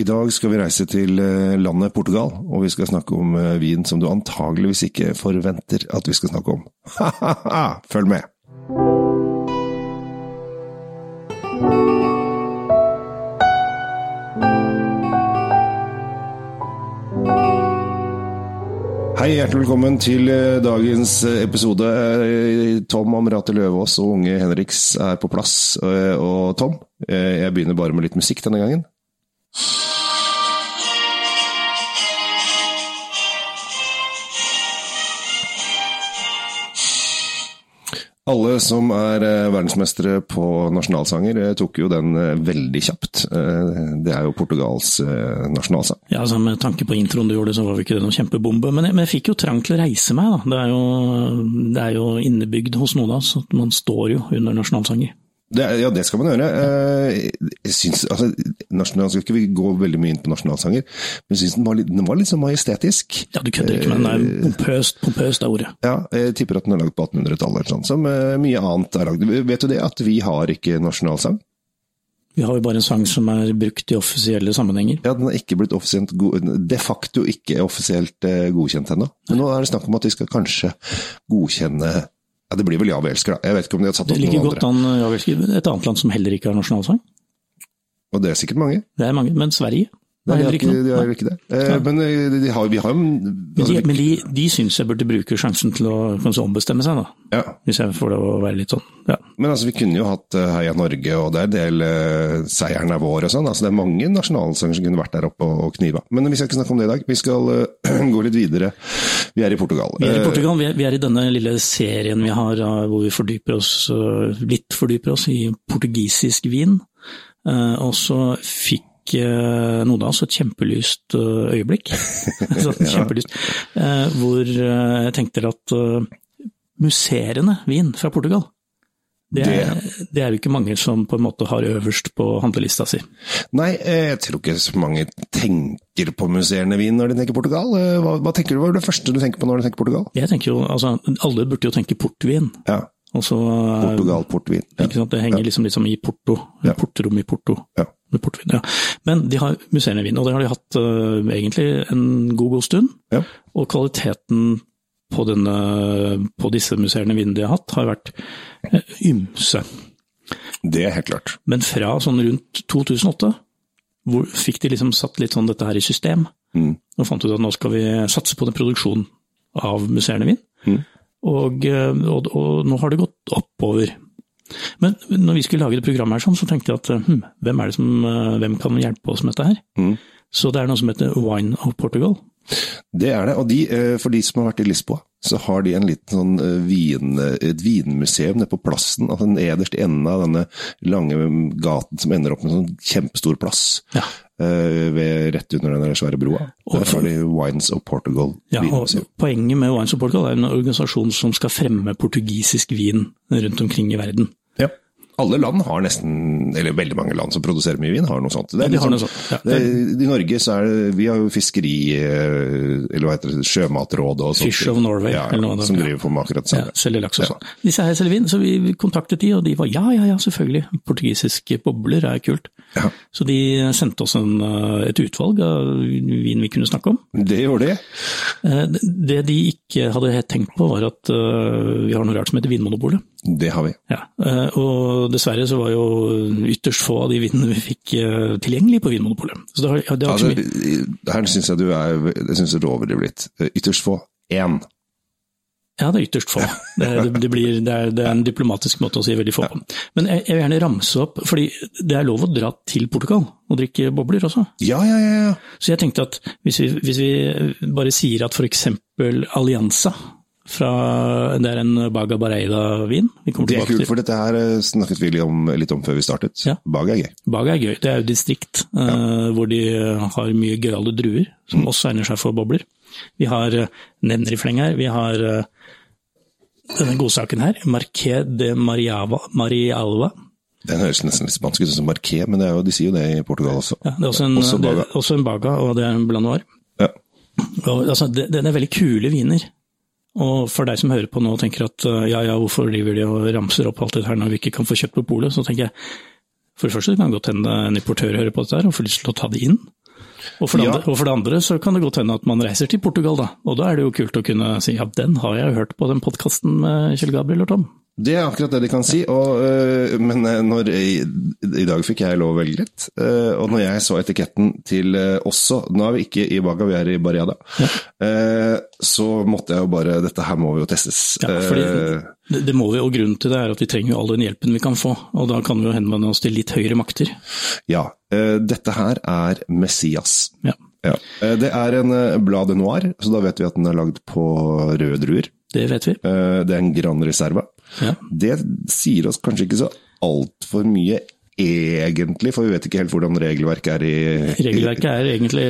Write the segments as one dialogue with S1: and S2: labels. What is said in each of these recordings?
S1: I dag skal vi reise til eh, landet Portugal, og vi skal snakke om eh, vin som du antageligvis ikke forventer at vi skal snakke om. Ha-ha-ha! Følg med! Hei, hjertelig velkommen til eh, dagens episode. Tom Amrate Løvaas og unge Henriks er på plass. Og Tom, jeg begynner bare med litt musikk denne gangen. Alle som er eh, verdensmestere på nasjonalsanger, eh, tok jo den eh, veldig kjapt. Det er jo Portugals nasjonalsang.
S2: Ja, altså Med tanke på introen du gjorde, så var jo ikke det noen kjempebombe. Men jeg, men jeg fikk jo trang til å reise meg, da. Det er jo, det er jo innebygd hos noen av oss at man står jo under nasjonalsanger.
S1: Det, ja, det skal man gjøre. Jeg synes, altså, nasjonal, skal ikke vi gå veldig mye inn på nasjonalsanger, men jeg syns den, den var litt sånn majestetisk.
S2: Ja, du kødder ikke, men den er pompøst, pompøst er ordet.
S1: Ja, jeg tipper at den er lagd på 1800-tallet, eller sånn, som eh, mye annet er lagd. Vet du det, at vi har ikke nasjonalsang?
S2: Vi har jo bare en sang som er brukt i offisielle sammenhenger.
S1: Ja, Den er ikke blitt offisielt de facto ikke offisielt eh, godkjent ennå. Men nå er det snakk om at de skal kanskje godkjenne ja, Det blir vel Ja vi elsker, da. Jeg vet ikke om de har satt
S2: Det
S1: opp
S2: ligger
S1: noen
S2: godt
S1: andre.
S2: an ja, vi elsker. et annet land som heller ikke har nasjonalsang.
S1: Og det er sikkert mange.
S2: Det er mange, men Sverige
S1: Nei, de har
S2: ikke
S1: de har ikke det. Eh, men eh, de, har, vi har jo
S2: Men de, de, de syns jeg burde bruke sjansen til å kanskje ombestemme seg, da.
S1: ja.
S2: Hvis jeg får lov å være litt sånn. Ja.
S1: Men altså, vi kunne jo hatt eh, Heia Norge, og det er en del uh, Seieren er vår og sånn. Altså, det er mange nasjonalsanger som kunne vært der oppe og, og kniva. Men vi skal ikke snakke om det i dag. Vi skal uh, gå litt videre. Vi er i Portugal.
S2: Vi er i
S1: Eh,
S2: Portugal, vi er, vi er i denne lille serien vi har eh, hvor vi fordyper oss, eh, litt fordyper oss i portugisisk vin. Eh, Og så fikk noen av oss et kjempelyst eh, øyeblikk. Kjempelyst. Eh, Hvor jeg tenkte at musserende vin fra Portugal, det er, det er jo ikke mange som på en måte har øverst på handlelista si.
S1: Nei, jeg tror ikke så mange tenker på musserende vin når de tenker Portugal. Hva, hva tenker du, hva er det første du tenker på når du tenker Portugal?
S2: Jeg tenker jo, altså, Alle burde jo tenke portvin.
S1: Ja,
S2: Og så, eh,
S1: Portugal, portvin. Ja.
S2: Ikke sant? Det henger liksom, liksom i Porto,
S1: Ja.
S2: porterom i Porto.
S1: Ja.
S2: Med portvin, ja. Men de har musserende vin, og det har de hatt uh, egentlig en god, god stund.
S1: Ja.
S2: Og kvaliteten på, denne, på disse musserende vinene de har hatt, har vært uh, ymse.
S1: Det er helt klart.
S2: Men fra sånn rundt 2008, hvor fikk de liksom satt litt sånn dette her i system,
S1: Mm.
S2: og fant ut at nå skal vi satse på den produksjonen av musserende vin.
S1: Mm.
S2: Og, øh, og, og nå har det gått oppover. Men når vi skulle lage det programmet her, sånn, så tenkte jeg at hm, hvem, er det som, øh, hvem kan hjelpe oss med dette her?
S1: Mm.
S2: Så det er noe som heter Wine of Portugal.
S1: Det er det. Og de, eh, for de som har vært i Lisboa, så har de en liten sånn eh, vin, et vinmuseum nede på plassen, altså den nederste enden av denne lange gaten som ender opp med en sånn kjempestor plass.
S2: Ja.
S1: eh, Ved, rett under den svære broa. Der har de Wines of Portugal
S2: Ja, og. Poenget med Wines of Portugal er en organisasjon som skal fremme portugisisk vin rundt omkring i verden.
S1: Alle land har nesten, eller veldig mange land som produserer mye vin, har noe sånt. Det
S2: Ja, har noe sånt, ja.
S1: det, I Norge så er det, vi har jo fiskeri, eh, eller hva heter det, sjømatrådet og sånt.
S2: Fish of Norway,
S1: ja,
S2: eller noe
S1: som driver på med akkurat det
S2: Ja, selger laks og sånn. Disse her selger vin, så vi kontaktet de, og de var ja, ja, ja, selvfølgelig. Portugisiske bobler er kult.
S1: Ja.
S2: Så de sendte oss en, eh, et utvalg av vin vi kunne snakke om.
S1: Det gjorde de.
S2: Eh, Det de ikke hadde helt tenkt på, var at vi har noe rart som heter Vinmonopolet.
S1: Det har vi.
S2: Ja, og dessverre så var jo ytterst få av de vinene vi fikk eh, tilgjengelig på Vinmonopolet. Så det har, det har ikke så mye
S1: her syns jeg du er jeg synes du overdriver litt. Ytterst få. Én.
S2: Ja, det er ytterst få. Det, det, blir, det, er, det er en diplomatisk måte å si veldig få på. Men jeg, jeg vil gjerne ramse opp, fordi det er lov å dra til Portugal og drikke bobler også.
S1: Ja, ja, ja. ja.
S2: Så jeg tenkte at hvis vi, hvis vi bare sier at f.eks. Allianza fra, det er en Baga Bareida-vin vi
S1: Det er kult,
S2: til.
S1: for dette her eh, snakket vi litt om, litt om før vi startet.
S2: Ja.
S1: Baga er gøy.
S2: Baga er gøy. Det er jo distrikt eh, hvor de har mye gøyale druer, som
S1: Mm.
S2: også egner seg for bobler. Vi har, eh, nevner i fleng her, vi har uh, denne godsaken her, Marqué de Mariava, Marialva.
S1: Den høres nesten litt spansk ut som Marqué, men det er jo, de sier jo det i Portugal også.
S2: Ja, det er også en,
S1: Også Baga.
S2: er også en Baga, og det er en Blanc Noir.
S1: Ja.
S2: Og, altså, det, det er veldig kule viner. Og for deg som hører på nå og tenker at uh, ja, ja, hvorfor driver de og ramser opp alt dette her når vi ikke kan få kjøpt på polet, så tenker jeg for det første kan det godt hende en importør hører på dette her og får lyst til å ta det inn. Og for, det
S1: Ja.
S2: andre, og for det andre så kan det godt hende at man reiser til Portugal, da. Og da er det jo kult å kunne si ja, den har jeg hørt på den podkasten med Kjell Gabriel og Tom.
S1: Det er akkurat det de kan si, og, uh, men øh, når, i, i dag fikk jeg lov å velge litt. Uh, og når jeg så etiketten til uh, også, nå er vi ikke i Baga, vi er i Barriada, øh, så måtte jeg jo bare Dette her må jo testes.
S2: Ja, fordi det, det må vi, og grunnen til det er at vi trenger jo all den hjelpen vi kan få. Og da kan vi jo henvende oss til litt høyere makter.
S1: ja, dette her er Messias.
S2: Ja.
S1: Ja. Det er en Blade Noir, så da vet vi at den er lagd på røde druer.
S2: Det vet vi.
S1: Det er en Gran Reserva.
S2: Ja.
S1: Det sier oss kanskje ikke så altfor mye egentlig, for vi vet ikke helt hvordan regelverket er i
S2: Regelverket er egentlig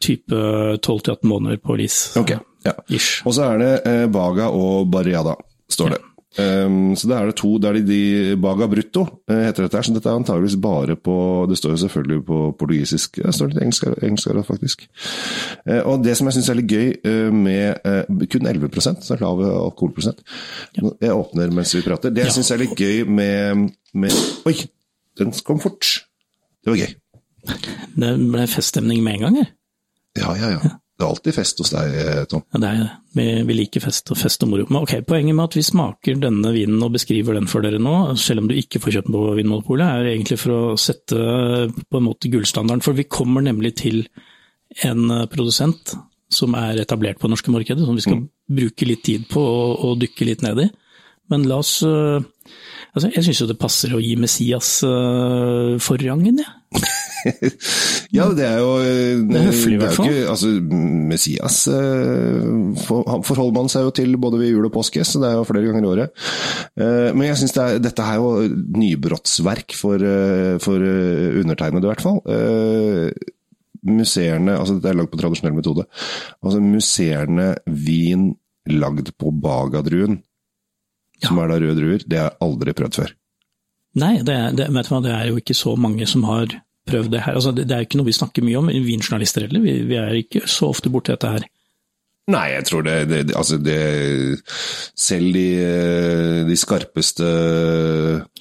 S2: type 12-18 måneder på lis.
S1: Ok, ja.
S2: Ish.
S1: Og så er det eh, Baga og Barriada, står det. Um, så da er det to, det er de, de Baga Brutto eh, heter dette her, så dette er antageligvis bare på Det står jo selvfølgelig på portugisisk, det står litt engelsk, engelsk her faktisk. Uh, og det som jeg syns er litt gøy uh, med uh, kun 11% så er lav alkoholprosent ja. Jeg åpner mens vi prater. Det jeg
S2: Ja.
S1: syns er litt gøy med, med Oi, den kom fort. Det var gøy.
S2: Det ble feststemning med en gang, her.
S1: Ja, ja, ja. Det er alltid fest hos deg, eh, Tom.
S2: Ja, det er det. Vi, vi liker fest og fest og moro. Men ok, Poenget med at vi smaker denne vinen og beskriver den for dere nå, selv om du ikke får kjøpt den på Vinmonopolet, er egentlig for å sette på en måte gullstandarden. For vi kommer nemlig til en eh, produsent som er etablert på det norske markedet, som vi skal bruke litt tid på å, å dykke litt ned i. Men la oss eh, altså Jeg syns jo det passer å gi Messias uh, forrangen, jeg.
S1: Ja, det er jo eh,
S2: Det er høflig, i hvert fall.
S1: Altså, Messias eh, for, forholder man seg jo til både ved jul og påske, så det er jo flere ganger i året. Eh, Men jeg syns dette er jo nybrottsverk for, for undertegnede, i hvert fall. Museerne, altså Dette er lagd på tradisjonell metode. Altså Museerne vin lagd på bagadruen, som er da røde druer, det har jeg aldri prøvd før.
S2: Nei, det det, vet du hva, det er jo ikke så mange som har prøvd det her. Altså, det, er ikke noe vi snakker mye om, vinjournalister heller. Vi, vi er ikke så ofte borti dette her.
S1: Nei, jeg tror det, det, det Altså, det Selv de, de skarpeste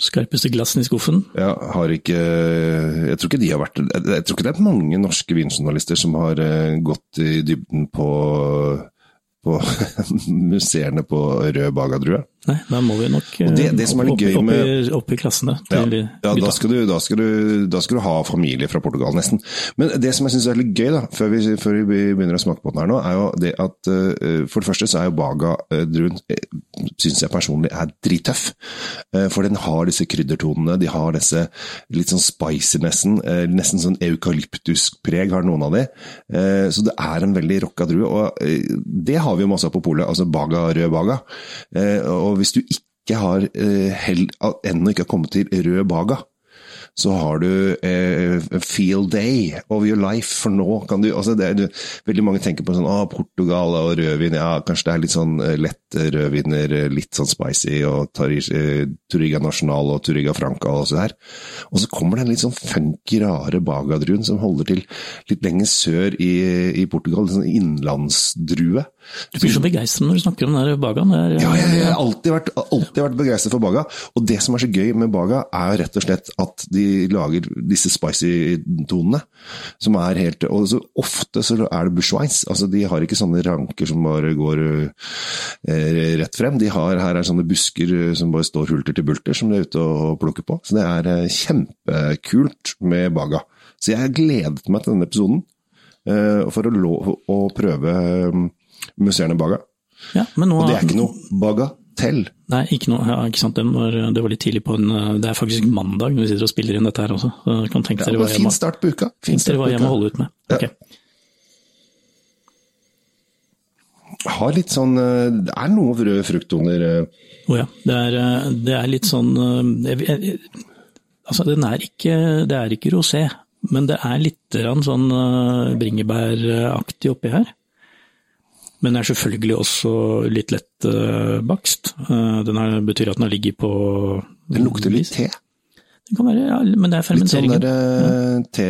S2: Skarpeste glassene i skuffen.
S1: ja, har ikke Jeg tror ikke de har vært Jeg, jeg tror ikke det er mange norske vinjournalister som har eh, gått i dybden på på museene på rød bagadrue.
S2: Nei, da må vi nok eh,
S1: det- det
S2: opp, opp,
S1: med-
S2: i, opp i klassene til
S1: ja da, skal du, da, skal du, da skal du ha familie fra Portugal, nesten. Men det som jeg syns er litt gøy, da, før vi, før vi begynner å smake på den her nå, er jo det at eh, for det første så er jo Baga-druen, uh, syns jeg personlig er drittøff. Eh, for den har disse kryddertonene, de har disse litt sånn spicy-nesten, uh, nesten sånn eukalyptuspreg har noen av de. Eh, så det er en veldig rocka drue, og eh, det har vi jo masse på polet, altså Baga, rød Baga. Eh, og hvis du ikke har eh, hell, ennå ikke har kommet til rød Baga, så har du eh, field day of your life, for nå kan du altså er, Veldig mange tenker på sånn ah, Portugal og rødvin, ja kanskje det er litt sånn eh, lett rødviner, litt sånn spicy, og eh, Turiga National og Turiga Franca og så der. Og så kommer det en litt sånn funky, rare bagadruen som holder til litt lenger sør i, i Portugal, en sånn innlandsdrue.
S2: Du blir så begeistret når du snakker om den der bagaen. Det er,
S1: Ja, jeg, jeg har alltid vært, vært begeistret for Baga. Og det som er så gøy med Baga, er rett og slett at de lager disse spicy tonene. Som er helt Og så ofte så er det bushwines. Altså, de har ikke sånne ranker som bare går eh, rett frem. De har, her er sånne busker eh, som bare står hulter til bulter, som de er ute og plukker på. Så det er eh, kjempekult med Baga. Så jeg har gledet meg til denne episoden. eh, for å, lo- å prøve eh, Museerne Baga.
S2: ja, men nå,
S1: Og det er ikke noe bagatell.
S2: Nei, ikke noe. Ja, ikke sant. Det var, det var litt tidlig på en eh, Det er faktisk mandag når vi sitter og spiller inn dette her også. Så kan tenke
S1: Ja,
S2: dere hva
S1: fin start på uka. Fin start på
S2: jeg må holde ut med.
S1: Ja.
S2: Ok.
S1: Har litt sånn eh, Det er noen røde frukttoner.
S2: Å oh, ja. Det er, eh, det er litt sånn eh, jeg, jeg, Altså, den er ikke Det er ikke rosé, men det er litt sånn eh, bringebæraktig oppi her. Men den er selvfølgelig også litt lett eh, bakst. Eh, den her betyr at den har ligget på
S1: Den lukter litt te.
S2: Det kan være, ja, men det er fermenteringen.
S1: Litt sånn
S2: fermenteringen.
S1: der eh, te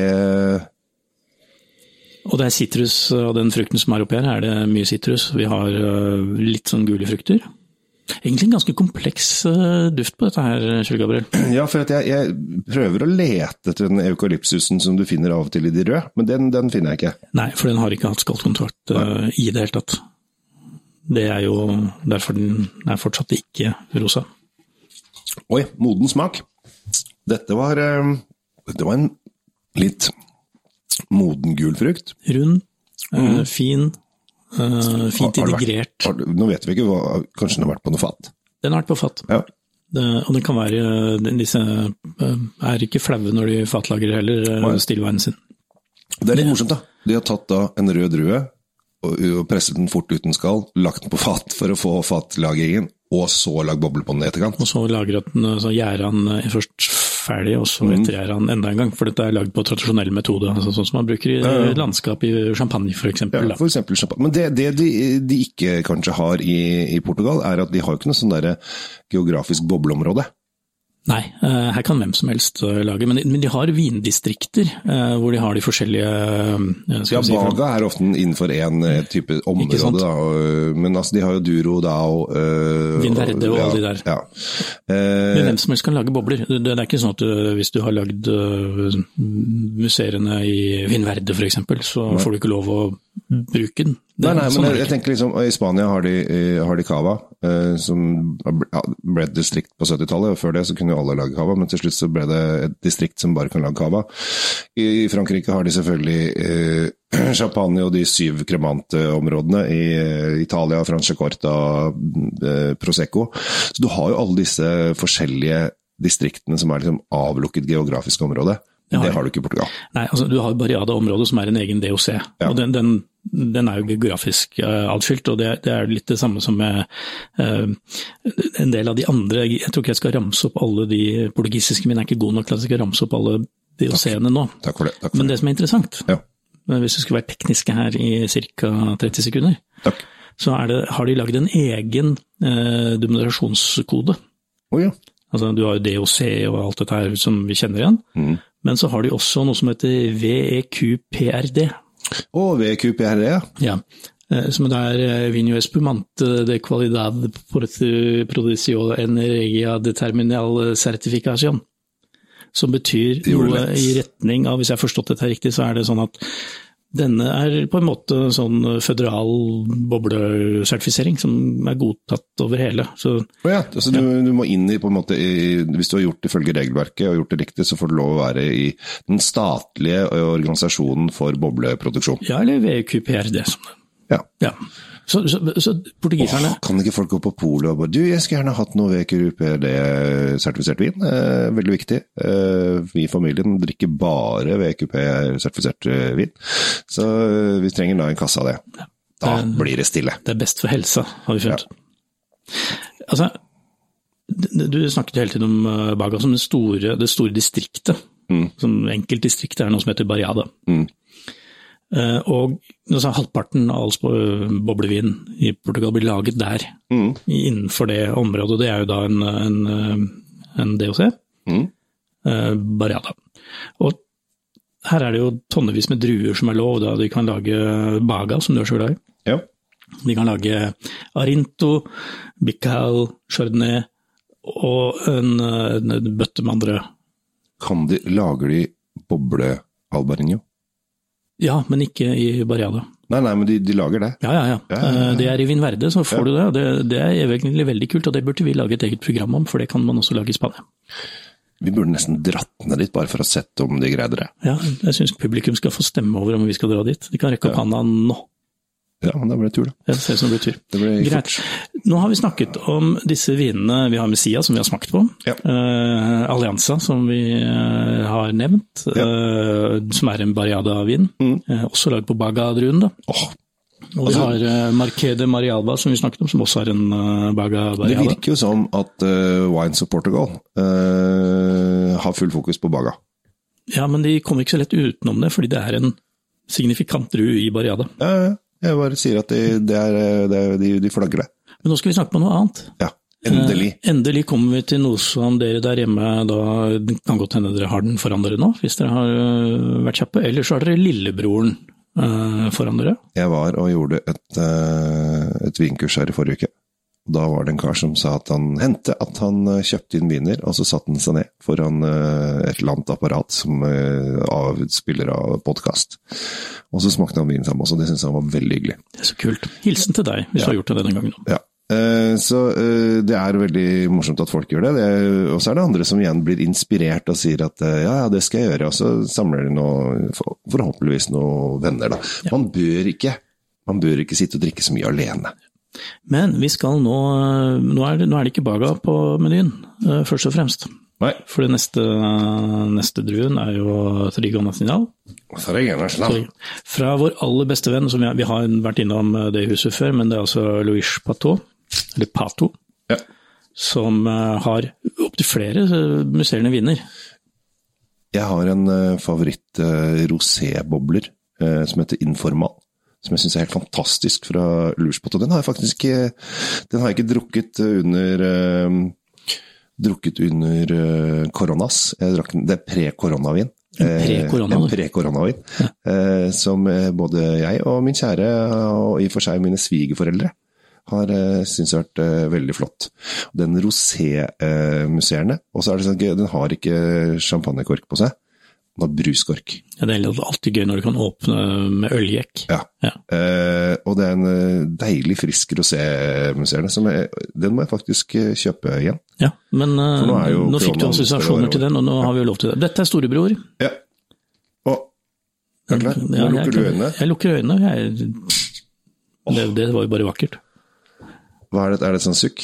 S2: Og det er sitrus av den frukten som er oppi her, er det mye sitrus. Vi har litt sånn gule frukter. Egentlig en ganske kompleks uh, duft på dette her, Kjell Gabriel.
S1: Ja, for jeg, jeg, prøver å lete etter den eukalypsusen som du finner av og til i de røde, men den, den finner jeg ikke.
S2: Nei, for den har ikke hatt skallkontrakt uh, i det hele tatt. Det er jo derfor den er fortsatt ikke rosa.
S1: Oi, moden smak. Dette var, uh, det var en litt moden gul frukt.
S2: Rund, mm. fin, Uh, fint integrert.
S1: Vært, har, nå vet vi ikke hva Kanskje den har vært på noe fat?
S2: Den har vært på fat.
S1: Ja.
S2: Det, og den kan være Disse uh, er ikke flaue når de fatlagrer heller, uh, stillveien sin.
S1: Det er litt morsomt, da. De har tatt da en rød drue og, og presset den fort uten skall, lagt den på fat for å få fatlagringen, og så lagd boble på den i etterkant.
S2: Og så lagret den, så gjæra den først ferdig, og så ettergjærer han enda en gang. For dette er lagd på tradisjonell metode, altså sånn som man bruker i ja, ja. landskap i champagne f.eks.
S1: Ja, for eksempel champagne. Men det, det de, de, ikke kanskje har i, i, Portugal, er at de har ikke noe sånn der geografisk bobleområde.
S2: Nei, eh, her kan hvem som helst eh, lage, men de har vindistrikter eh, hvor de har de forskjellige
S1: Ja, si, Baga er ofte innenfor én type område, da, men altså, de har jo Duro, Dao
S2: øh, Vinverde og ja, alle de der.
S1: Ja.
S2: Men hvem som helst kan lage bobler. Det er ikke sånn at hvis du har lagd museene i Vinverde f.eks., så får du ikke lov å bruke den.
S1: Nei, nei, men jeg, jeg, tenker liksom, I Spania har de, har de cava, eh, som ble et distrikt på 70-tallet. og Før det så kunne jo alle lage cava, men til slutt så ble det et distrikt som bare kan lage cava. I Frankrike har de selvfølgelig eh, champagne og de syv kremante områdene. I eh, Italia Franciacorta, eh, Prosecco. Så du har jo alle disse forskjellige distriktene som er liksom avlukket geografisk område. Det har, det har du ikke i Portugal.
S2: Nei, altså du har Barriada-området som er en egen DOC. Ja. og den, den, den, er jo geografisk uh, atskilt, og det, det, er litt det samme som med uh, en del av de andre. Jeg tror ikke jeg skal ramse opp alle de portugisiske mine, er ikke god nok til at jeg skal ramse opp alle DOC-ene nå.
S1: Takk for det. Takk for
S2: Men det som er interessant,
S1: ja.
S2: hvis vi skulle være tekniske her i ca. 30 sekunder,
S1: Takk.
S2: så det, har de lagd en egen uh, dominasjonskode.
S1: Oh, ja.
S2: Altså, du har jo DOC og alt dette her som vi kjenner igjen.
S1: Mm.
S2: Men så har de også noe som heter VEQPRD.
S1: Å, oh, VEQPRD, ja.
S2: ja. Eh, som det er eh, Vinho Espumante de Qualidad Producio en Regia Determinal Certificación. Som betyr noe i retning av, hvis jeg har forstått dette riktig, så er det sånn at denne er på en måte sånn føderal boblesertifisering som er godtatt over hele. Så,
S1: oh ja, altså ja. Du, du, må inn i, på en måte, i, hvis du har gjort det ifølge regelverket og gjort det riktig, så får du lov å være i den statlige organisasjonen for bobleproduksjon.
S2: Ja, eller VQPRD.
S1: Ja.
S2: ja. Så, så, så portugiserne
S1: Åh, Kan ikke folk gå på polet og bare Du, jeg skulle gjerne hatt noe VQP-sertifisert vin. Eh, veldig viktig. Eh, vi i familien drikker bare VQP-sertifisert eh, vin. Så eh, vi trenger da en kasse av det. Da det, blir det stille.
S2: Det er best for helsa, har vi funnet. Ja. Altså, du snakket hele tiden om Baga som det store, det store distriktet.
S1: Mm.
S2: Som enkeltdistriktet er noe som heter Barriada.
S1: Mm.
S2: Eh, og halvparten av all boblevin i Portugal blir laget der,
S1: mm.
S2: innenfor det området. Det er jo da en, en, eh, en DOC,
S1: mm.
S2: uh, Barriada. Og her er det jo tonnevis med druer som er lov. Da. De kan lage baga, som du er så glad i.
S1: Ja.
S2: De kan lage arinto, bical, chardonnay og en, en bøtte med andre.
S1: Kan de, lager de boble albarinho?
S2: Ja, men ikke i Barriada.
S1: Nei, nei, men de, de lager det?
S2: Ja, ja, ja. ja, ja, ja. Det er i Vinverde, så får du det. det. Det er egentlig veldig kult, og det burde vi lage et eget program om, for det kan man også lage i Spania.
S1: Vi burde nesten dratt ned dit, bare for å sette om de greide det.
S2: Ja, jeg syns publikum skal få stemme over om vi skal dra dit. De kan rekke opp hånda nå.
S1: Ja, men da blir det tur, da.
S2: Ja, det ser ut som det blir tur.
S1: Det blir
S2: Greit. Nå har vi snakket om disse vinene. Vi har Messia, som vi har smakt på.
S1: Ja.
S2: Uh, Allianza, som vi uh, har nevnt.
S1: Ja.
S2: Uh, som er en Barriada-vin.
S1: Mm.
S2: også lagd på Baga-druen, da.
S1: Oh.
S2: Og vi har uh, Marquede Marialba, som vi snakket om, som også er en Baga Barriada.
S1: Det virker jo som at Wines of Portugal har full fokus på Baga.
S2: Ja, men de kommer ikke så lett utenom det, fordi det er en signifikant drue i Barriada.
S1: Ja, ja. Jeg bare sier at de, det er, det er, de, de flagger det.
S2: Men nå skal vi snakke om noe annet.
S1: Ja, endelig.
S2: Eh, endelig kommer vi til noe som dere der hjemme da Det kan godt hende dere har den foran dere nå, hvis dere har uh, vært kjappe. Eller så har dere lillebroren eh, foran dere.
S1: Jeg var og gjorde et, uh, et vinkurs her i forrige uke. Og Da var det en kar som sa at han hendte at han eh, kjøpte inn viner, og så satte han seg ned foran eh, et eller annet apparat som avspiller av, spiller podkast. Og så smakte han vinen sammen også, det syntes han var veldig hyggelig.
S2: Det er så kult. Hilsen til deg, hvis du har gjort det denne gangen.
S1: Ja. Eh, Så eh, det er veldig morsomt at folk gjør det. og så er det andre som igjen blir inspirert og sier at eh, ja, ja, det skal jeg gjøre. Og så samler de noe, forhåpentligvis noen venner, da. Man bør ikke man bør ikke sitte og drikke så mye alene.
S2: Men vi skal nå Nå er det, nå er det ikke Baga på menyen, eh, først og fremst.
S1: Nei.
S2: For det neste, neste druen er jo Trigo National.
S1: Sånn.
S2: Fra vår aller beste venn, som vi, vi har vært innom det huset før, men det er altså Louis Pato, eller Pato,
S1: Ja.
S2: som eh, har opptil flere eh, musserende viner.
S1: Jeg har en favoritt rosébobler eh, som heter Informal. Som jeg syns er helt fantastisk fra Lurspot. Og den har jeg faktisk ikke, den har jeg ikke drukket under eh, Drukket under eh, koronas. Den, det er pre-koronavin.
S2: En pre-koronavin.
S1: Eh,
S2: Pre
S1: ja. Eh, som eh, både jeg og min kjære, og i og for seg mine svigerforeldre, har syntes har vært eh, veldig flott. Den rosé-musserende, og så er det sånn den har ikke champagnekork på seg, har bruskork.
S2: Ja, det er alltid gøy når du kan åpne med øljekk.
S1: Ja.
S2: Ja.
S1: Eh, og det er en eh, deilig frisk rosé-musserende, den må jeg faktisk eh, kjøpe igjen.
S2: Ja, men eh,
S1: nå
S2: nå fikk du assosiasjoner til den, og nå har vi jo lov til det. Dette er storebror.
S1: Ja. Og er du klar? Nå
S2: Ja, er
S1: lukker du øynene.
S2: Jeg lukker øynene. Jeg, det, det var jo bare vakkert.
S1: Hva er det, er det sånn sukk?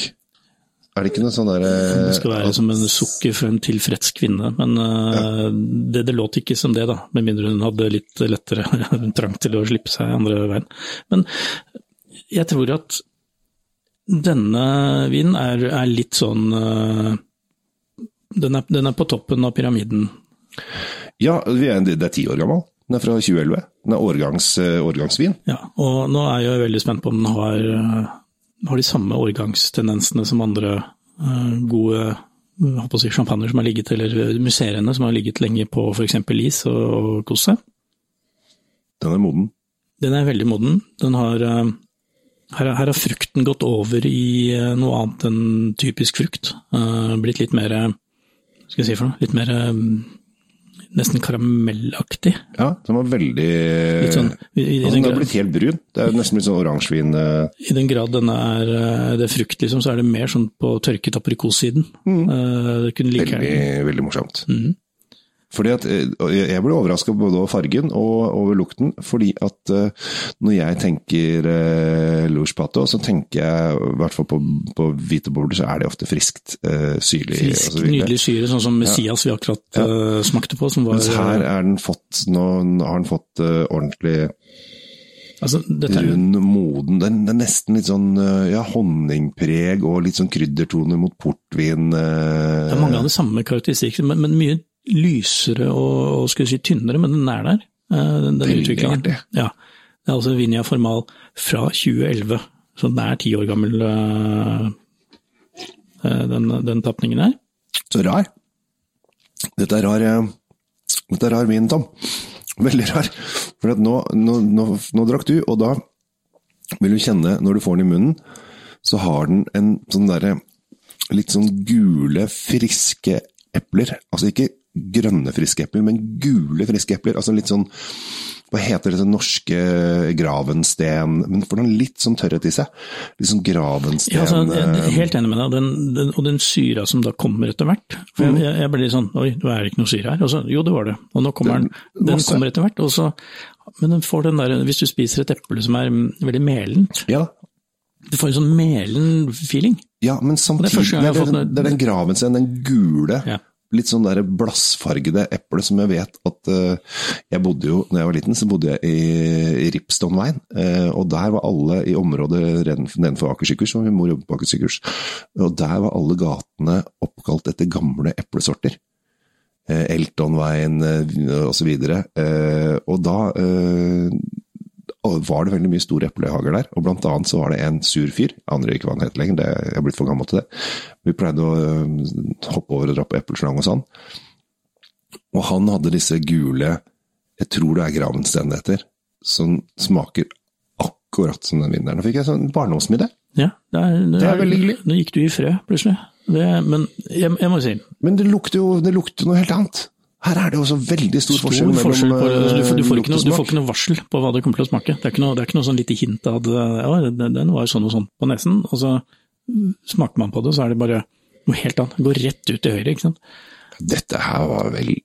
S1: Er det ikke noe sånn derre
S2: Det skal være som en sukker for en tilfreds kvinne, men ja. det, det låt ikke som det, da. Med mindre hun hadde litt lettere trang til å slippe seg andre veien. Men jeg tror at denne vinen er, er litt sånn eh, den er, den er på toppen av pyramiden.
S1: Ja, vi er, det er ti år gammel. Den er fra 2011. Den er årgangs, eh, årgangsvin.
S2: Ja, og nå er jeg veldig spent på om den har, eh, har de samme årgangstendensene som andre uh, gode eh, si, champagner som har ligget, eller musserende som har ligget lenge på f.eks. is og, og kost seg.
S1: Den er moden.
S2: Den er veldig moden. Den har, uh, her, her har frukten gått over i uh, noe annet enn typisk frukt. Eh, blitt litt mer, eh, skal jeg si for noe, litt mer eh, nesten karamellaktig.
S1: Ja, den var veldig
S2: Litt sånn, i, i,
S1: altså,
S2: den
S1: har blitt helt brun. Det er nesten litt sånn oransjevin. eh,
S2: I den grad denne er eh, det er frukt, liksom, så er det mer sånn på tørket aprikossiden. Mm. Uh,
S1: Veldig, veldig morsomt.
S2: Mhm.
S1: Fordi at eh, Jeg ble overraska både over fargen og over lukten, fordi at eh, når jeg tenker uh, Louche Pato, så tenker jeg i hvert fall på, på hvite bobler, så er det ofte friskt, syrlig
S2: frisk, nydelig syre, sånn som Messias vi akkurat eh, smakte på. Som var,
S1: Mens her er den fått, nå har den fått eh, ordentlig
S2: altså, er,
S1: rund, moden. Den er nesten litt sånn eh, ja, honningpreg og litt sånn kryddertoner mot portvin. eh,
S2: Det er mange av de samme karakteristikkene, men, men mye lysere og, og skal vi si, tynnere, men den er der. eh, Den, den utviklingen.
S1: artig.
S2: Ja. Det er altså Vinja Formal fra 2011, så den er ti år gammel, eh, eh, den, den tapningen her.
S1: Så rar. Dette er rar, dette er rar vin, Tom. Veldig rar. For at nå, nå, nå, nå drakk du, og da vil du kjenne, når du får den i munnen, så har den en sånn derre litt sånn gule, friske epler. Altså ikke grønne friske epler, men gule friske epler. Altså litt sånn hva heter det norske gravensten Men får den litt sånn tørrhet i seg. Litt sånn gravensten
S2: Ja, altså, jeg er
S1: eh,
S2: helt enig med deg, den, den, og den syra som da kommer etter hvert. For
S1: Mm.
S2: jeg, jeg, jeg ble litt sånn Oi, det er ikke noe syre her. Og så, jo, det var det. Og nå kommer den.
S1: Den-
S2: Den kommer etter hvert. Og så, men den får den der, hvis du spiser et eple som er veldig melent,
S1: Ja,
S2: du får en sånn melen-feeling.
S1: Ja, men samtidig Det
S2: er, det
S1: er, den, er den gravensten, den gule,
S2: Ja.
S1: Litt sånn der blassfargede eple som jeg vet at uh, Jeg bodde jo, når jeg var liten, så bodde jeg i, i Ripstonveien, Uh, og der var alle i området nedenfor Aker sykehus, og min mor jobbet på Aker sykehus, og der var alle gatene oppkalt etter gamle eplesorter. Uh, Eltonveien eh, og så og da var det veldig mye store eplehager der, og blant annet så var det en sur fyr, andre aner ikke hva han het lenger, det, jeg er blitt for gammel til det. Vi pleide å øh, hoppe over og dra på epleslang og sånn. Og han hadde disse gule, jeg tror det er Gravenstendigheter, som smaker akkurat som den vinneren. Nå fikk jeg sånn barndomsmiddag.
S2: Ja, det er,
S1: Det er veldig hyggelig.
S2: Nå gikk du i fred, plutselig. Det, men jeg, jeg må si
S1: Men det lukter jo det lukter noe helt annet. Her er det jo så veldig stor,
S2: stor
S1: forskjell mellom
S2: forskjell på, altså, du, får, du, får noe, du får ikke noe varsel på hva det kommer til å smake. Det er ikke noe, det er ikke noe sånn lite hint av at ja, den den var sånn og sånn på nesen, og så smaker man på det, så er det bare noe helt annet. Det går rett ut til høyre, ikke sant.
S1: Dette her var veldig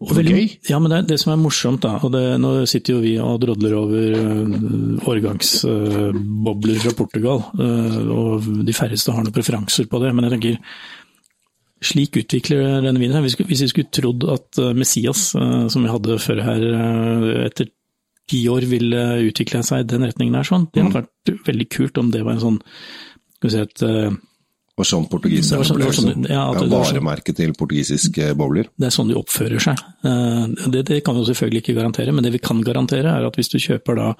S2: Og veldig-
S1: gøy.
S2: Ja, men det, det som er morsomt, da, og det, nå sitter jo vi og drodler over uh, årgangsbobler fra Portugal, uh, og de færreste har noen preferanser på det, men jeg tenker slik utvikler denne vinen her. Hvis, vi skulle trodd at øh, Messias, øh, som vi hadde før her, øh, etter ti år ville utvikle seg i den retningen her, sånn, det hadde vært veldig kult om det var en sånn skal vi si et,
S1: Og sånn
S2: portugisisk opplevelse. sånn- var sånn- ja,
S1: ja,
S2: sånn-
S1: varemerket til portugisiske bobler.
S2: Det er sånn de oppfører seg. Eh, Det, det kan vi selvfølgelig ikke garantere, men det vi kan garantere er at hvis du kjøper da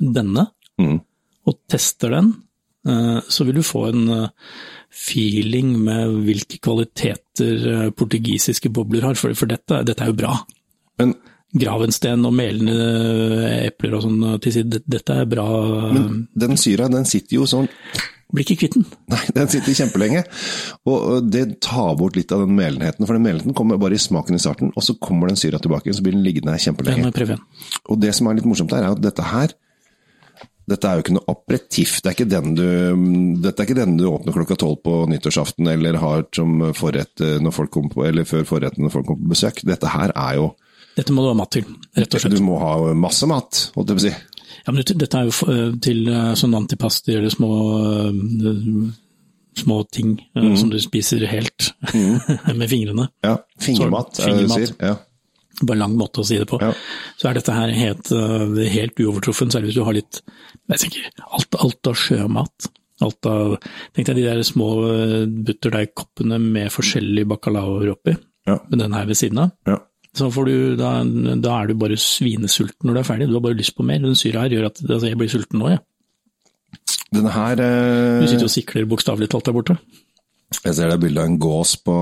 S2: denne
S1: Mm.
S2: og tester den, eh, så vil du få en eh, feeling med hvilke kvaliteter eh, portugisiske bobler har, for, dette, dette er jo bra.
S1: Men,
S2: Gravensten og melende epler og sånn til side, dette er bra.
S1: men den syra, den sitter jo sånn
S2: Blir ikke kvitt den.
S1: Nei, den sitter kjempelenge. Og og det tar bort litt av den melenheten. For den melenheten kommer bare i smaken i starten, og så kommer den syra tilbake, så blir den liggende her
S2: Den
S1: kjempelenge.
S2: jeg prøve igjen.
S1: Og det som er litt morsomt her, er at dette her dette er jo ikke noe aperitiff. Det ikke den du, dette er ikke den du åpner klokka tolv på nyttårsaften, eller har som forrett eh, når folk kommer på, eller før forretten når folk kommer på besøk. Dette her er jo
S2: Dette må du ha mat til, rett og slett.
S1: Du må ha masse mat, holdt jeg på å si.
S2: Ja, men dette er jo eh, til eh, sånn antipasti eller små, små ting mm. som du spiser helt med fingrene.
S1: Ja, fingermat, er det du sier. Ja.
S2: Bare lang måte å si det på.
S1: Ja.
S2: Så er dette her helt, eh, helt uovertruffen, særlig hvis du har litt jeg tenker, alt, alt av sjømat. Alt av, Tenk deg de der små eh, butterdeigkoppene med forskjellige bacalaoer oppi,
S1: Ja.
S2: med den her ved siden av.
S1: Ja.
S2: Så får du, da, da er du bare svinesulten når du er ferdig, du har bare lyst på mer. Den syra her gjør at altså, jeg blir sulten nå, jeg.
S1: Denne her eh,
S2: Du sitter og sikler bokstavelig talt der borte.
S1: Jeg ser det er bilde av en gås på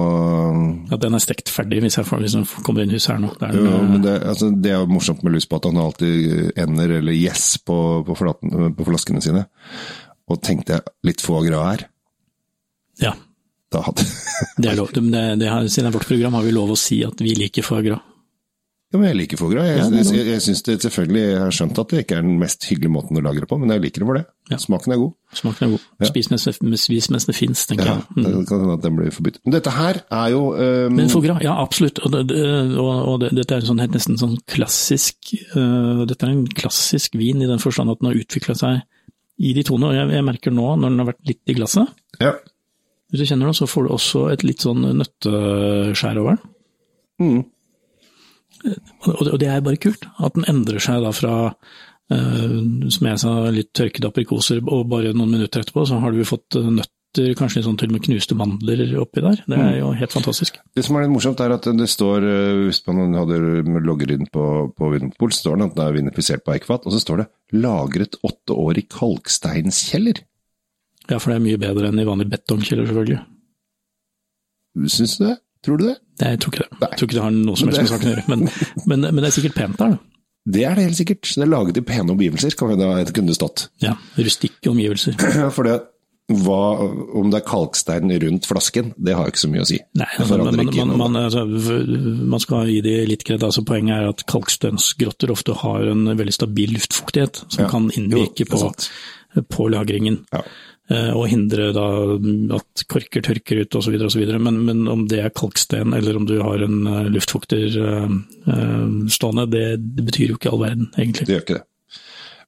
S2: Ja, den er stekt ferdig hvis jeg, får, hvis jeg kommer inn i huset her nå. Det er,
S1: Jo, men det, altså, det er jo morsomt med Luspat, han alltid ender eller gjess på, på, på flaskene sine. Og tenkte jeg litt få grader her,
S2: ja,
S1: da hadde
S2: det er lov. Det, det, det siden det er vårt program har vi lov å si at vi liker foie gras.
S1: Ja, men jeg liker foie gras. Jeg,
S2: Ja,
S1: jeg, jeg, jeg synes det selvfølgelig, jeg har skjønt at det ikke er den mest hyggelige måten å lage det på, men jeg liker det for det.
S2: Ja.
S1: Smaken er god.
S2: Smaken er god. Spis mens, mens det fins, tenker
S1: Ja,
S2: jeg. Mm.
S1: det kan hende at den blir forbudt. Men dette her er jo um,
S2: Men foie gras, ja absolutt. Og, det, og, og det, dette er sånn, nesten sånn klassisk uh, Dette er en klassisk vin i den forstand at den har utvikla seg i de tonene. Og jeg, jeg merker nå, når den har vært litt i glasset,
S1: ja.
S2: hvis du kjenner det, så får du også et litt sånn nøtteskjær over den.
S1: Mm.
S2: Og det, er bare kult, at den endrer seg da fra, eh, som jeg sa, litt tørkede aprikoser, og bare noen minutter etterpå så har du fått eh, nøtter, kanskje litt sånn til og med knuste mandler oppi der. Det er jo helt fantastisk.
S1: Det som er litt morsomt, er at det står, eh, hvis man hadde logger inn på, på Vinmonopol, så står det at den er vinifisert på eikvat, og så står det 'lagret åtte år i kalksteinskjeller'.
S2: Ja, for det er mye bedre enn i vanlig betongkjeller, selvfølgelig.
S1: Syns du det? Tror du det?
S2: Nei, jeg tror ikke det.
S1: Nei.
S2: Jeg tror ikke det har noe som helst med saken å gjøre, men, men, men det er sikkert pent der, da.
S1: Det er det helt sikkert. Det er laget i pene omgivelser, kan det ha- kunne stått.
S2: Ja, rustikke omgivelser.
S1: For det, hva, om det er kalkstein rundt flasken, det har ikke så mye å si.
S2: Nei, altså,
S1: forandrer
S2: man, man, man, altså, man skal gi det litt kred. Altså, poenget er at kalkstønsgrotter ofte har en veldig stabil luftfuktighet som
S1: Ja.
S2: kan innvirke på, på lagringen.
S1: Ja.
S2: Eh, Og hindre da at korker tørker ut osv. Men, men om det er kalksten eller om du har en eh, luftfukter eh, stående, det, det betyr jo ikke all verden, egentlig.
S1: Det gjør ikke det.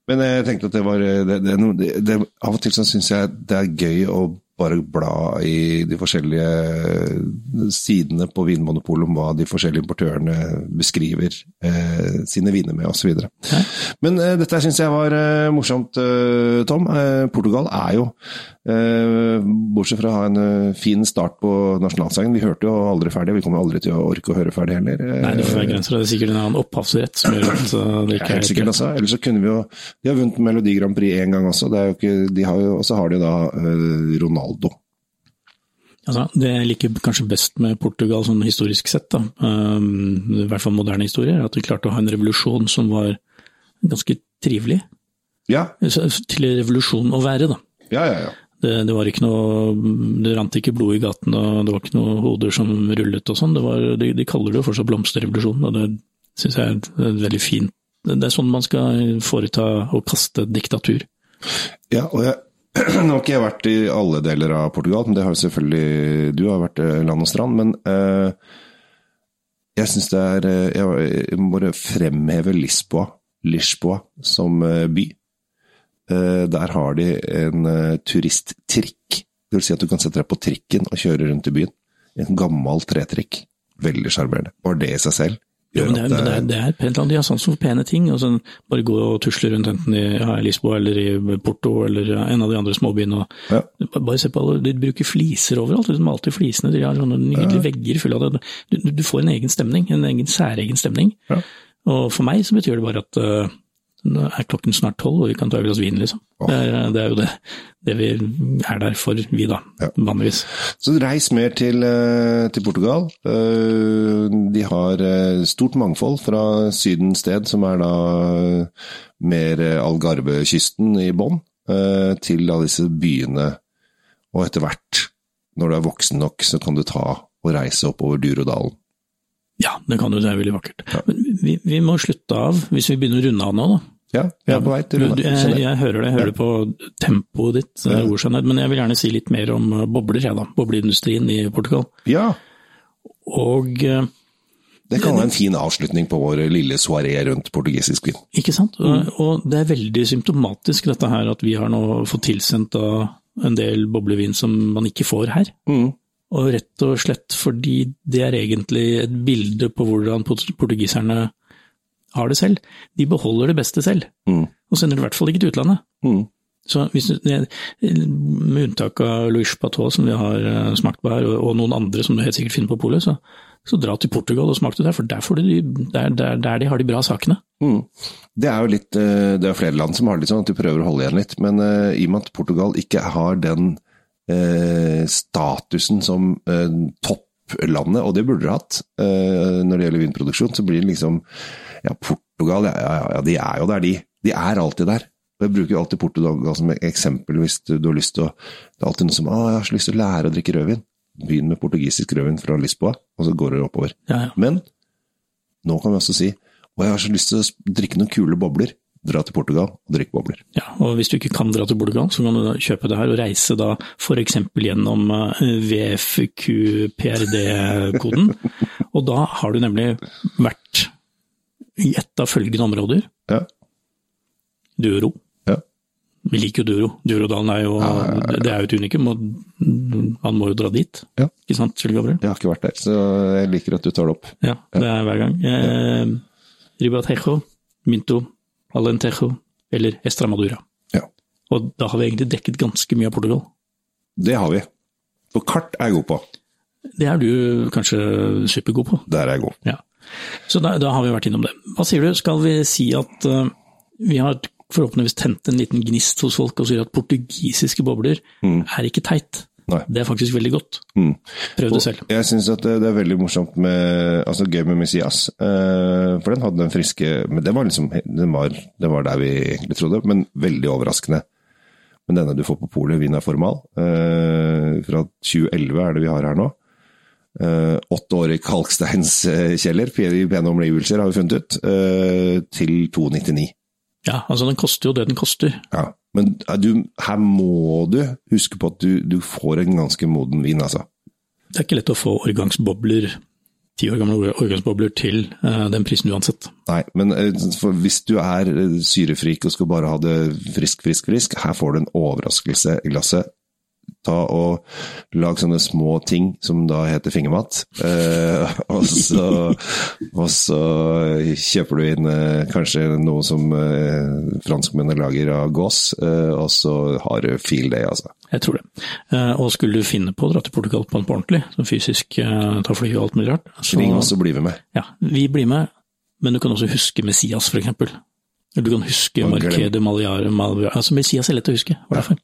S1: Men jeg tenkte at det var det, det, det, Av og til så syns jeg det er gøy å bare bla i de forskjellige sidene på Vinmonopolet om hva de forskjellige importørene beskriver eh, sine viner med, osv. Men eh, dette syns jeg var eh, morsomt, eh, Tom. Eh, Portugal er jo, eh, bortsett fra å ha en eh, fin start på nasjonalsangen Vi hørte jo aldri ferdig, vi kommer aldri til å orke å høre ferdig heller. Eh,
S2: Nei, det får være grenser. Det er sikkert en annen opphavsrett som gjør at eh, det ikke er
S1: helt
S2: er
S1: sikkert, altså. Ellers så kunne vi jo De har vunnet Melodi Grand Prix én gang også, ikke, de har jo, og så har de da eh, Ronaldo.
S2: Altså, det jeg liker kanskje best med Portugal sånn historisk sett, da, um, i hvert fall moderne historier, er at de klarte å ha en revolusjon som var ganske trivelig.
S1: Ja,
S2: Til revolusjon å være, da.
S1: Ja, ja, ja.
S2: Det, det var ikke noe Det rant ikke blod i gatene, og det var ikke noe hoder som rullet og sånn. De, de kaller det jo fortsatt blomsterrevolusjonen, og det syns jeg er veldig fint Det er sånn man skal foreta og kaste diktatur.
S1: Ja, og jeg, Nå har ikke jeg vært i alle deler av Portugal, men det har jo selvfølgelig Du har vært eh, land og strand, men eh, jeg syns det er eh, Jeg må bare fremheve Lisboa, Lisboa som eh, by. Eh, der har de en eh, turisttrikk. Det vil si at du kan sette deg på trikken og kjøre rundt i byen. En gammel tretrikk. Veldig sjarmerende. Bare det i seg selv gjør
S2: men det er, det er, det er pent land. De har sans for pene ting. sånn, Bare gå og tusle rundt enten i ja, Lisboa eller i Porto eller en av de andre småbyene. og
S1: Ja.
S2: Bare se på alle, De bruker fliser overalt. De malte flisene. De har sånne nydelige vegger fulle av det. Du, du- får en egen stemning. En egen særegen stemning.
S1: Ja.
S2: Og for meg så betyr det bare at øh, nå er klokken snart tolv, og vi kan ta et glass vin, liksom.
S1: Oh.
S2: Det, er, det er jo det, det vi er der for, vi da.
S1: Ja.
S2: Vanligvis.
S1: Så reis mer til, eh, til Portugal. Eh, De har eh, stort mangfold fra Sydens sted, som er da mer Algarve-kysten i bånn, til alle disse byene. Og etter hvert, når du er voksen nok, så kan du ta og reise oppover Durodalen.
S2: Ja, det kan jo, det er veldig vakkert. Men vi, vi må slutte av, hvis vi begynner å runde av nå, da.
S1: Ja, jeg er på vei til
S2: Du- jeg, jeg hører det, jeg hører på tempoet ditt,
S1: Ja.
S2: men jeg vil gjerne si litt mer om eh, bobler, jeg da. Bobleindustrien i Portugal.
S1: Ja,
S2: Og eh,
S1: det kan være en fin avslutning på vår lille soaré rundt portugisisk vin.
S2: Ikke sant?
S1: Mm.
S2: Og, det er veldig symptomatisk dette her at vi har nå fått tilsendt en del boblevin som man ikke får her.
S1: Mm.
S2: Og rett og slett fordi det er egentlig et bilde på hvordan portugiserne har det selv. De beholder det beste selv,
S1: Mm.
S2: og sender det i hvert fall ikke til utlandet.
S1: Mm.
S2: Så hvis, Med unntak av Louis Patot, som vi har eh, smakt på her, og, noen andre som du helt sikkert finner på polet, så, så dra til Portugal og smak det der, for der, de, der, der, der de har de bra sakene.
S1: Mm. Det er jo litt, eh, det er flere land som har det litt sånn at de prøver å holde igjen litt, men uh, i og med at Portugal ikke har den uh, statusen som uh, topplandet, og det burde de hatt når det gjelder vinproduksjon, så blir det liksom Ja, Portugal, ja, ja, ja, de er jo der, de. De er alltid der. Jeg bruker alltid Portugal som eksempel hvis du, du har lyst til å Det er alltid noen som Å, jeg har så lyst til å lære å drikke rødvin. Begynn med portugisisk rødvin fra Lisboa, og så går det oppover.
S2: Ja, ja.
S1: Men nå kan vi også si og jeg har så lyst til å drikke noen kule bobler. Dra til Portugal og drikke bobler.
S2: Ja, og hvis du ikke kan dra til Portugal, så kan du da kjøpe det her og reise da f.eks. gjennom eh, VFQ-PRD-koden. og da har du nemlig vært i ett av følgende områder.
S1: Ja.
S2: Duro.
S1: Ja.
S2: Vi liker jo Duro. Durodalen er jo,
S1: Ja.
S2: Det er jo et unikum, og han må jo dra dit.
S1: Ja.
S2: Ikke sant, Kjell Gabriel?
S1: Jeg har ikke vært der, så jeg liker at du tar det opp.
S2: Ja, det er hver gang. Eh, Ribatejo, Minto, Alentejo eller Estramadura.
S1: Ja.
S2: Og da har vi egentlig dekket ganske mye av Portugal.
S1: Det har vi. Og kart er jeg god på.
S2: Det er du kanskje supergod på.
S1: Der er jeg god.
S2: Ja. Så da, da har vi vært innom det. Hva sier du, skal vi si at uh, vi har forhåpentligvis tent en liten gnist hos folk og sier at portugisiske bobler er ikke teit.
S1: Nei.
S2: Det er faktisk veldig godt.
S1: Mm.
S2: Prøv det selv.
S1: Jeg syns det, det er veldig morsomt med altså gøy med Messias. Uh, for den hadde den friske Men det var liksom den var, det var der vi egentlig trodde, men veldig overraskende. Men denne du får på polet, Vina Formal, uh, fra 2011 er det vi har her nå. Eh, åtte år i kalksteinskjeller, i pene omgivelser har vi funnet ut, uh, til 299.
S2: Ja, altså den koster jo det den koster.
S1: Ja, men eh, du, her må du huske på at du, du får en ganske moden vin, altså.
S2: Det er ikke lett å få årgangsbobler, ti år gamle årgangsbobler til uh, den prisen uansett.
S1: Nei, men hvis du er syrefrik og skal bare ha det frisk, frisk, frisk, her får du en overraskelse i glasset. Ta og lage sånne små ting som da heter fingermat. Eh, og, så, og så kjøper du inn eh, kanskje noe som eh, franskmennene lager av gås, eh, og så har du feel day, altså.
S2: Jeg tror det. Eh, og skulle du finne på å dra til Portugal på en på ordentlig, som fysisk eh, ta fly og alt mulig rart, så
S1: Ring oss og bli med
S2: ja, vi blir med, men du kan også huske Messias, for eksempel. Du kan huske Marqué de Maliar, Malvia. Altså, Messias er lett å huske. For?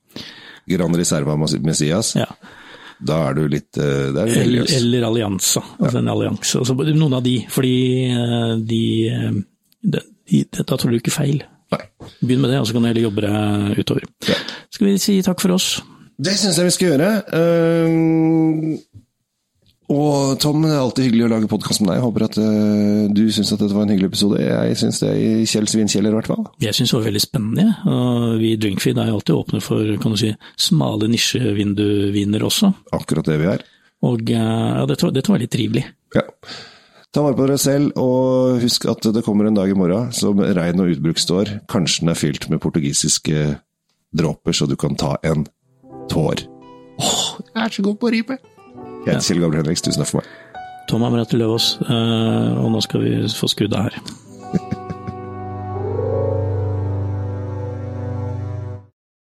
S1: Gran Reserva Messias.
S2: Ja.
S1: Da er du litt eh, Det er
S2: Eller, eller Allianza. Altså en allianse. Altså, noen av de, fordi eh, de, eh, de, de Da tror du ikke feil.
S1: Nei.
S2: Begynn med det, og så kan du heller jobbe deg utover.
S1: Ja.
S2: Skal vi si takk for oss?
S1: Det syns jeg vi skal gjøre. Og Tom, det er alltid hyggelig å lage podkast med deg. Jeg håper at uh, du syns at dette var en hyggelig episode. Jeg syns det i Kjell Svinkjeller, i hvert fall.
S2: Jeg syns det var veldig spennende. Og vi i Drinkfeed er jo alltid åpne for kan du si, smale nisjevinduviner også.
S1: Akkurat det vi er.
S2: Og uh, ja, dette, var, dette var litt trivelig.
S1: Ja. Ta vare på dere selv, og husk at det kommer en dag i morgen som regn- og utbruk står. Kanskje den er fylt med portugisiske dråper, så du kan ta en tår. Åh, jeg er så god på å rime! Jeg heter Kjell Gabriel Henriks, tusen takk for meg.
S2: Tom Amrette Løvaas, uh, og nå skal vi få skrudd av her.